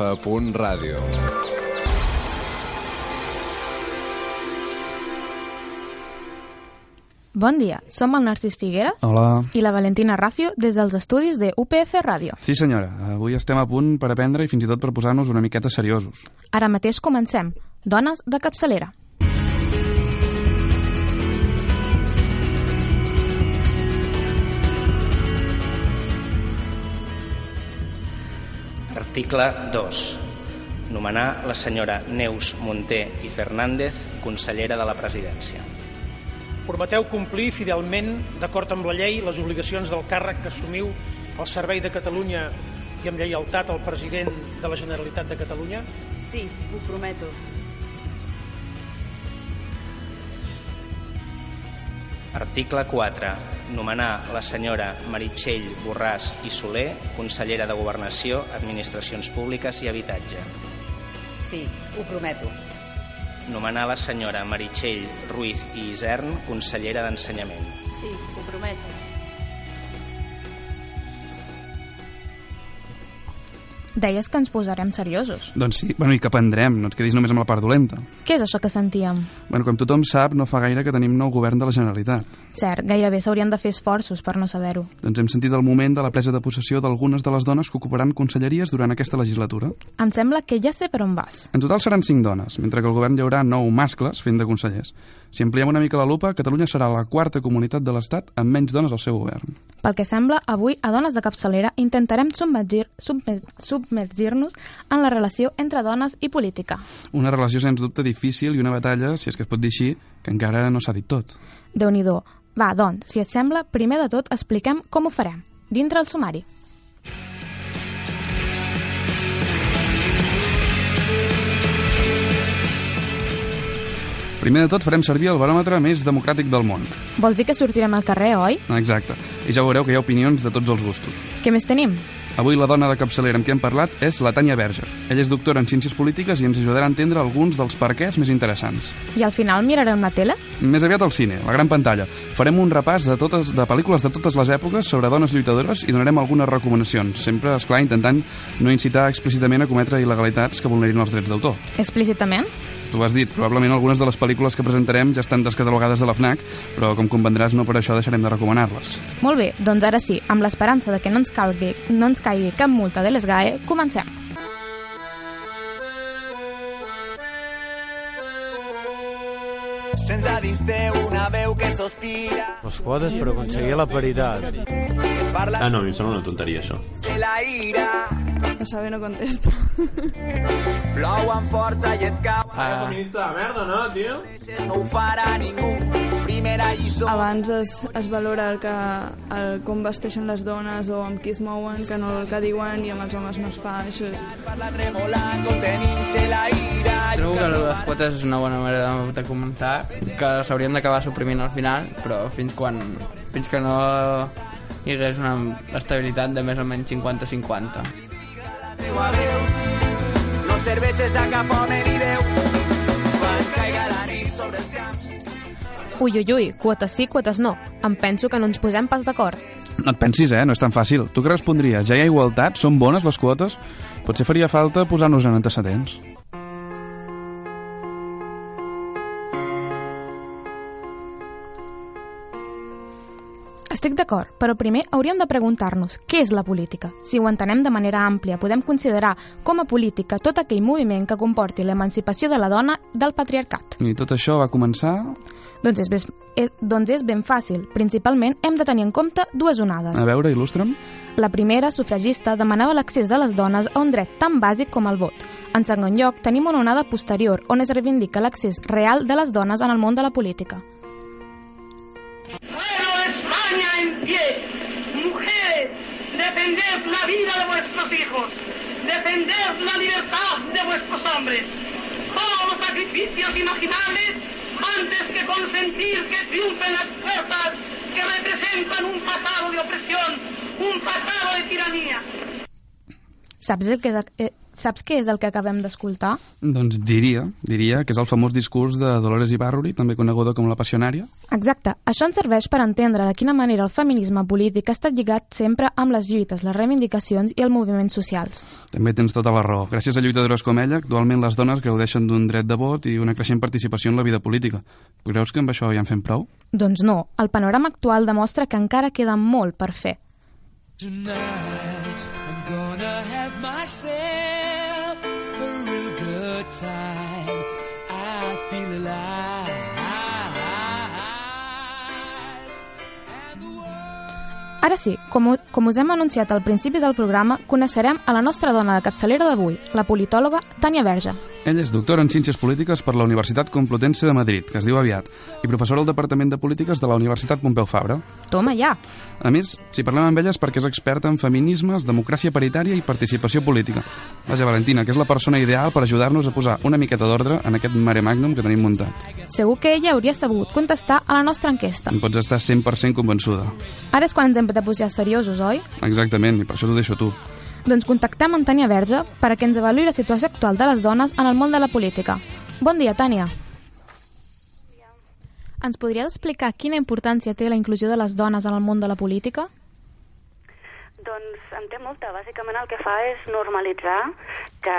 upf.radio. Bon dia, som el Narcís Figueres Hola. i la Valentina Rafio des dels estudis de UPF Ràdio. Sí, senyora. Avui estem a punt per aprendre i fins i tot per posar-nos una miqueta seriosos. Ara mateix comencem. Dones de capçalera. Article 2. Nomenar la senyora Neus Monté i Fernández consellera de la presidència. Prometeu complir fidelment, d'acord amb la llei, les obligacions del càrrec que assumiu al servei de Catalunya i amb lleialtat al president de la Generalitat de Catalunya? Sí, ho prometo. Article 4. Nomenar la senyora Meritxell Borràs i Soler consellera de Governació, Administracions Públiques i Habitatge. Sí, ho prometo. Nomenar la senyora Meritxell Ruiz i Isern consellera d'Ensenyament. Sí, ho prometo. Deies que ens posarem seriosos. Doncs sí, bueno, i que aprendrem, no et quedis només amb la part dolenta. Què és això que sentíem? Bueno, com tothom sap, no fa gaire que tenim nou govern de la Generalitat. Cert, gairebé s'haurien de fer esforços per no saber-ho. Doncs hem sentit el moment de la presa de possessió d'algunes de les dones que ocuparan conselleries durant aquesta legislatura. Em sembla que ja sé per on vas. En total seran cinc dones, mentre que el govern hi haurà nou mascles fent de consellers. Si ampliem una mica la lupa, Catalunya serà la quarta comunitat de l'Estat amb menys dones al seu govern. Pel que sembla, avui a Dones de Capçalera intentarem submergir- submer- submergir-nos en la relació entre dones i política. Una relació, sens dubte, difícil i una batalla, si és que es pot dir així, que encara no s'ha dit tot. déu nhi Va, doncs, si et sembla, primer de tot expliquem com ho farem, dintre el sumari. Primer de tot farem servir el baròmetre més democràtic del món. Vols dir que sortirem al carrer, oi? Exacte. I ja veureu que hi ha opinions de tots els gustos. Què més tenim? Avui la dona de capçalera amb qui hem parlat és la Tània Verge. Ella és doctora en Ciències Polítiques i ens ajudarà a entendre alguns dels perquès més interessants. I al final mirarem la tele? Més aviat al cine, la gran pantalla. Farem un repàs de, totes, de pel·lícules de totes les èpoques sobre dones lluitadores i donarem algunes recomanacions, sempre, és clar intentant no incitar explícitament a cometre il·legalitats que vulnerin els drets d'autor. Explícitament? Tu ho has dit, probablement algunes de les pel·lícules que presentarem ja estan descatalogades de la FNAC, però com convendràs no per això deixarem de recomanar-les. Molt bé, doncs ara sí, amb l'esperança de que no ens, calgui, no ens caigui cap multa de l'ESGAE, comencem. Sents a dins teu una veu que sospira Les quotes per aconseguir la paritat. Parla Ah, no, a mi em sembla una tonteria, això. la ira No sabe, no contesta. Plou amb força i et cau Ah, Feminista de merda, no, tio? No ho farà ningú Primera lliçó Abans es, es valora el que, el, com vesteixen les dones o amb qui es mouen, que no el que diuen, i amb els homes no es fa. Això, trobo que les quotes és una bona manera de, de començar, que s'haurien d'acabar suprimint al final, però fins quan fins que no hi hagués una estabilitat de més o menys 50-50. teua veu No serveixes a cap home ni Déu Quan caiga la nit sobre els camps Ui, ui, ui, quotes sí, quotes no. Em penso que no ens posem pas d'acord. No et pensis, eh? No és tan fàcil. Tu què respondries? Ja hi ha igualtat? Són bones les quotes? Potser faria falta posar-nos en antecedents. Estic d'acord, però primer hauríem de preguntar-nos què és la política. Si ho entenem de manera àmplia, podem considerar com a política tot aquell moviment que comporti l'emancipació de la dona del patriarcat. I tot això va començar... Doncs és, ben, eh, doncs és ben fàcil. Principalment hem de tenir en compte dues onades. A veure, il·lustra'm. La primera, sufragista, demanava l'accés de les dones a un dret tan bàsic com el vot. En segon lloc, tenim una onada posterior on es reivindica l'accés real de les dones en el món de la política. ¡Fuero En pie! Mujeres, defended la vida de vuestros hijos, defended la libertad de vuestros hombres. Todos los sacrificios imaginables antes que consentir que triunfen las fuerzas que representan un pasado de opresión, un pasado de tiranía. Saps, el que Saps què és el que acabem d'escoltar? Doncs diria, diria que és el famós discurs de Dolores Ibarruri, també coneguda com la passionària. Exacte. Això ens serveix per entendre de quina manera el feminisme polític ha estat lligat sempre amb les lluites, les reivindicacions i els moviments socials. També tens tota la raó. Gràcies a lluitadores com ella, actualment les dones gaudeixen d'un dret de vot i una creixent participació en la vida política. Creus que amb això ja en fem prou? Doncs no. El panorama actual demostra que encara queda molt per fer. Tonight I'm gonna have myself time. I feel alive. Ara sí, com, com us hem anunciat al principi del programa, coneixerem a la nostra dona de capçalera d'avui, la politòloga Tània Verge. Ella és doctora en Ciències Polítiques per la Universitat Complutense de Madrid, que es diu aviat, i professora al Departament de Polítiques de la Universitat Pompeu Fabra. Toma ja! A més, si parlem amb ella és perquè és experta en feminismes, democràcia paritària i participació política. Vaja, Valentina, que és la persona ideal per ajudar-nos a posar una miqueta d'ordre en aquest mare magnum que tenim muntat. Segur que ella hauria sabut contestar a la nostra enquesta. En pots estar 100% convençuda. Ara és quan ens hem de posar seriosos, oi? Exactament, i per això t'ho deixo tu. Doncs contactem amb Tània Verge perquè ens avaluï la situació actual de les dones en el món de la política. Bon dia, Tània. Ens podries explicar quina importància té la inclusió de les dones en el món de la política? Doncs en té molta. Bàsicament el que fa és normalitzar que,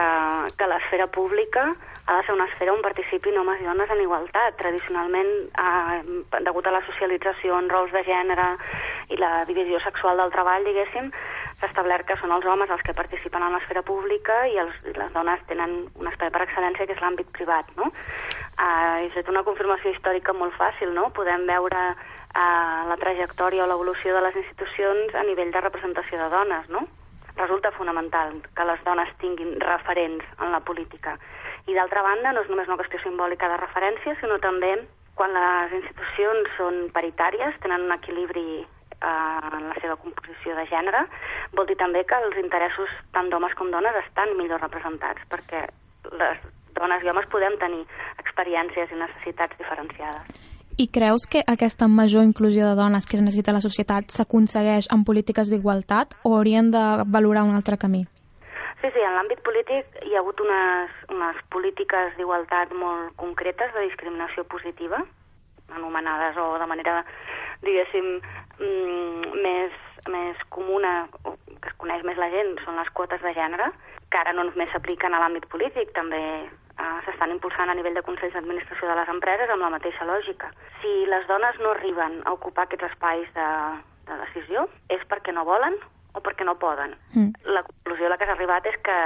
que l'esfera pública ha de ser una esfera on participin homes i dones en igualtat. Tradicionalment, eh, degut a la socialització en rols de gènere i la divisió sexual del treball, diguéssim, s'ha establert que són els homes els que participen en l'esfera pública i, els, les dones tenen un espai per excel·lència que és l'àmbit privat, no? Eh, he fet una confirmació històrica molt fàcil, no? Podem veure eh, la trajectòria o l'evolució de les institucions a nivell de representació de dones, no? Resulta fonamental que les dones tinguin referents en la política. I d'altra banda, no és només una qüestió simbòlica de referència, sinó també quan les institucions són paritàries, tenen un equilibri eh, en la seva composició de gènere, vol dir també que els interessos tant d'homes com dones estan millor representats, perquè les dones i homes podem tenir experiències i necessitats diferenciades. I creus que aquesta major inclusió de dones que es necessita a la societat s'aconsegueix amb polítiques d'igualtat o haurien de valorar un altre camí? Sí, sí, en l'àmbit polític hi ha hagut unes, unes polítiques d'igualtat molt concretes de discriminació positiva, anomenades o de manera, diguéssim, mm, més, més comuna, o que es coneix més la gent, són les quotes de gènere, que ara no només s'apliquen a l'àmbit polític, també eh, s'estan impulsant a nivell de Consells d'Administració de les empreses amb la mateixa lògica. Si les dones no arriben a ocupar aquests espais de, de decisió, és perquè no volen o perquè no poden. Mm. La conclusió a la que s'ha arribat és que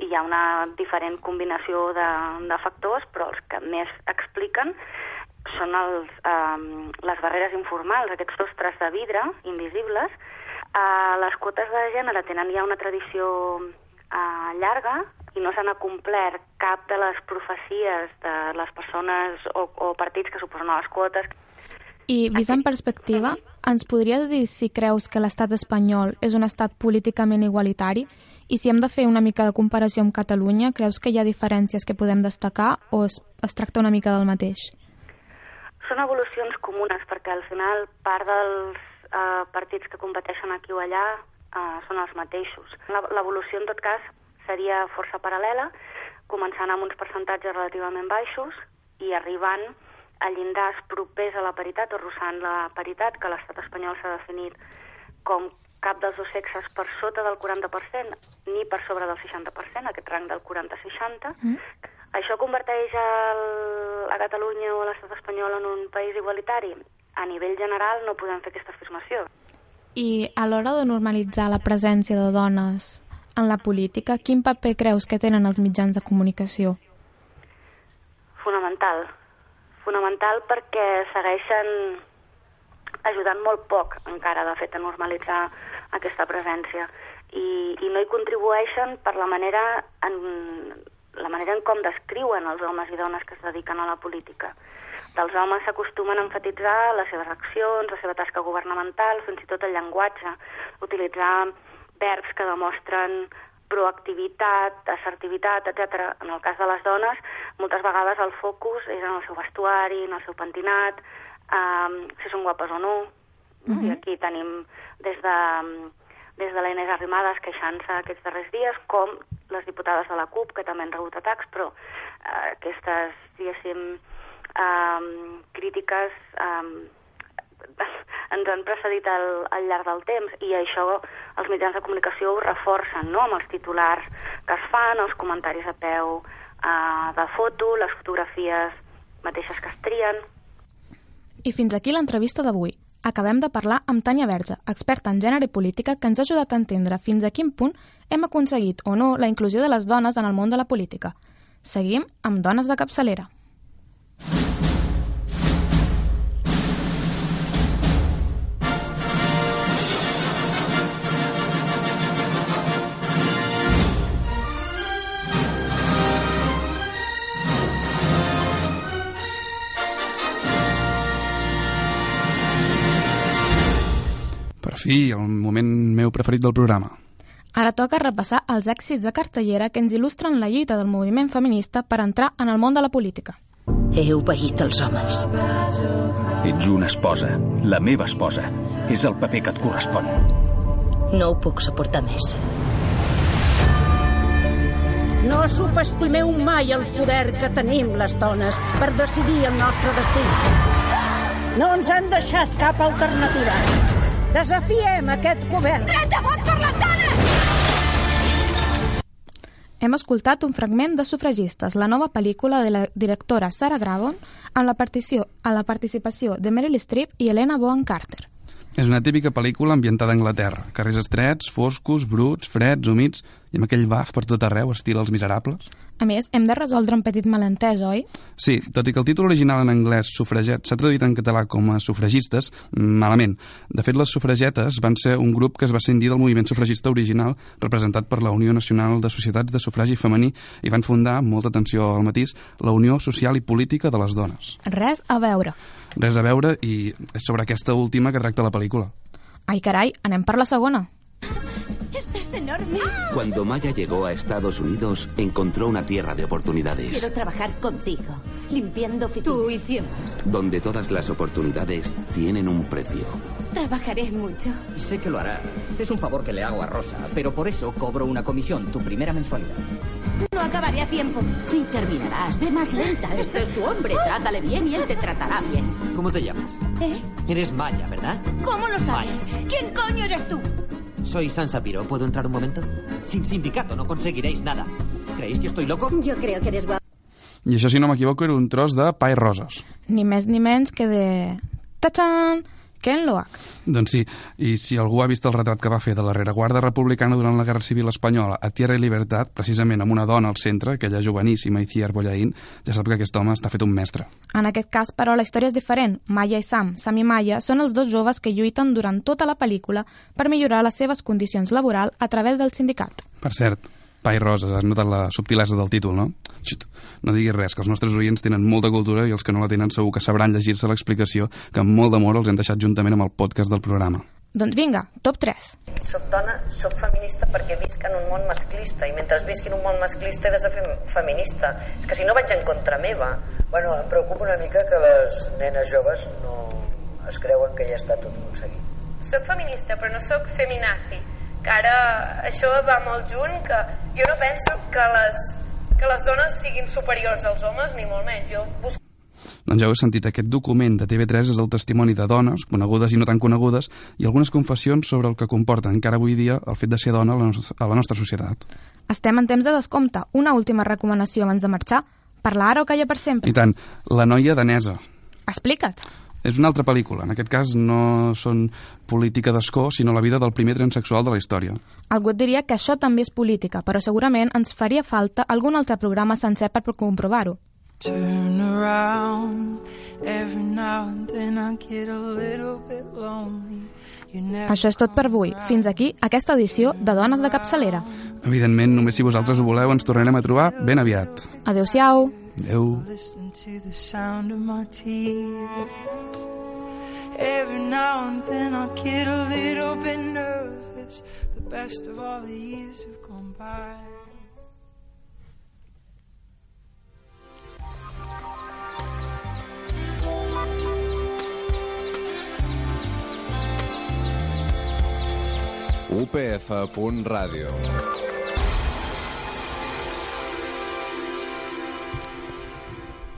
hi ha una diferent combinació de, de factors, però els que més expliquen són els, eh, les barreres informals, aquests sostres de vidre invisibles. Eh, les quotes de gènere tenen ja una tradició eh, llarga i no s'han acomplert cap de les profecies de les persones o, o partits que suposen les quotes. I vist en perspectiva, ens podries dir si creus que l'estat espanyol és un estat políticament igualitari? I si hem de fer una mica de comparació amb Catalunya, creus que hi ha diferències que podem destacar o es, es tracta una mica del mateix? Són evolucions comunes, perquè al final part dels eh, partits que competeixen aquí o allà eh, són els mateixos. L'evolució, en tot cas, seria força paral·lela, començant amb uns percentatges relativament baixos i arribant a llindars propers a la paritat o rossant la paritat, que l'estat espanyol s'ha definit com cap dels dos sexes per sota del 40% ni per sobre del 60%, aquest rang del 40-60. Mm. Això converteix el, a Catalunya o a l'estat espanyol en un país igualitari? A nivell general no podem fer aquesta afirmació. I a l'hora de normalitzar la presència de dones en la política, quin paper creus que tenen els mitjans de comunicació? Fonamental. Fonamental perquè segueixen ajudant molt poc encara, de fet, a normalitzar aquesta presència. I, i no hi contribueixen per la manera en, la manera en com descriuen els homes i dones que es dediquen a la política. Dels homes s'acostumen a enfatitzar les seves accions, la seva tasca governamental, fins i tot el llenguatge, utilitzar verbs que demostren proactivitat, assertivitat, etc. En el cas de les dones, moltes vegades el focus és en el seu vestuari, en el seu pentinat, um, si són guapes o no. Mm -hmm. I aquí tenim des de, des de la Inés Arrimadas queixant-se aquests darrers dies com les diputades de la CUP, que també han rebut atacs, però eh, aquestes, diguéssim, eh, crítiques eh, ens han precedit al, al llarg del temps i això els mitjans de comunicació ho reforcen, no?, amb els titulars que es fan, els comentaris a peu eh, de foto, les fotografies mateixes que es trien. I fins aquí l'entrevista d'avui. Acabem de parlar amb Tània Verge, experta en gènere i política, que ens ha ajudat a entendre fins a quin punt hem aconseguit o no la inclusió de les dones en el món de la política. Seguim amb Dones de capçalera. Fi, el moment meu preferit del programa. Ara toca repassar els èxits de cartellera que ens il·lustren la lluita del moviment feminista per entrar en el món de la política. He obeït els homes. Ets una esposa, la meva esposa. És el paper que et correspon. No ho puc suportar més. No subestimeu mai el poder que tenim les dones per decidir el nostre destí. No ens han deixat cap alternativa. Desafiem aquest govern. Dret a vot per les dones! Hem escoltat un fragment de Sufragistes, la nova pel·lícula de la directora Sarah Gravon, amb la, partició, a la participació de Meryl Streep i Helena Bonham Carter. És una típica pel·lícula ambientada a Anglaterra. Carrers estrets, foscos, bruts, freds, humits, i amb aquell baf per tot arreu, estil Els Miserables. A més, hem de resoldre un petit malentès, oi? Sí, tot i que el títol original en anglès, sufraget, s'ha traduït en català com a sufragistes, malament. De fet, les sufragetes van ser un grup que es va ascendir del moviment sufragista original representat per la Unió Nacional de Societats de Sufragi Femení i van fundar, amb molta atenció al matís, la Unió Social i Política de les Dones. Res a veure. Res a veure i és sobre aquesta última que tracta la pel·lícula. Ai, carai, anem per la segona. Estás enorme. Cuando Maya llegó a Estados Unidos, encontró una tierra de oportunidades, Quiero trabajar contigo, limpiando oficinas. Tú hicimos. donde todas las oportunidades tienen un precio. Trabajaré mucho. Sé que lo hará. Es un favor que le hago a Rosa, pero por eso cobro una comisión, tu primera mensualidad. No acabaré a tiempo. Sí, terminarás. Ve más lenta. Este es tu hombre. Trátale bien y él te tratará bien. ¿Cómo te llamas? ¿Eh? Eres Maya, ¿verdad? ¿Cómo lo sabes? ¿Quién coño eres tú? Soy San Sapiro. ¿Puedo entrar un momento? Sin sindicato no conseguiréis nada. ¿Creéis que estoy loco? Yo creo que eres guapo. I això, si no m'equivoco, era un tros de pa i roses. Ni més ni menys que de... Tachan! Ken Loach. Doncs sí, i si algú ha vist el retrat que va fer de la rereguarda republicana durant la Guerra Civil Espanyola a Tierra i Libertat, precisament amb una dona al centre, aquella joveníssima Iciar Bollaín, ja sap que aquest home està fet un mestre. En aquest cas, però, la història és diferent. Maya i Sam, Sam i Maya, són els dos joves que lluiten durant tota la pel·lícula per millorar les seves condicions laborals a través del sindicat. Per cert, pa i roses, has notat la subtilesa del títol, no? Xut, no diguis res, que els nostres oients tenen molta cultura i els que no la tenen segur que sabran llegir-se l'explicació que amb molt d'amor els hem deixat juntament amb el podcast del programa. Doncs vinga, top 3. Soc dona, soc feminista perquè visc en un món masclista i mentre visc en un món masclista he de ser fem feminista. És que si no vaig en contra meva. Bueno, em preocupa una mica que les nenes joves no es creuen que ja està tot aconseguit. Soc feminista, però no sóc feminazi. Que ara això va molt junt, que jo no penso que les, que les dones siguin superiors als homes, ni molt menys. Jo busco Doncs ja heu sentit, aquest document de TV3 és el testimoni de dones, conegudes i no tan conegudes, i algunes confessions sobre el que comporta encara avui dia el fet de ser dona a la nostra, a la nostra societat. Estem en temps de descompte. Una última recomanació abans de marxar. Parlar ara o callar per sempre. I tant, La noia danesa. Explica't. És una altra pel·lícula. En aquest cas no són política d'escó, sinó la vida del primer transexual de la història. Algú et diria que això també és política, però segurament ens faria falta algun altre programa sencer per comprovar-ho. Turn around every now and then I get a little bit lonely. Això és tot per avui. Fins aquí aquesta edició de Dones de Capçalera. Evidentment, només si vosaltres ho voleu, ens tornarem a trobar ben aviat. Adéu-siau. Adéu. listen to the sound of my tears. Every now and then I get a little bit nervous. The best of all the years have gone by. upf.radio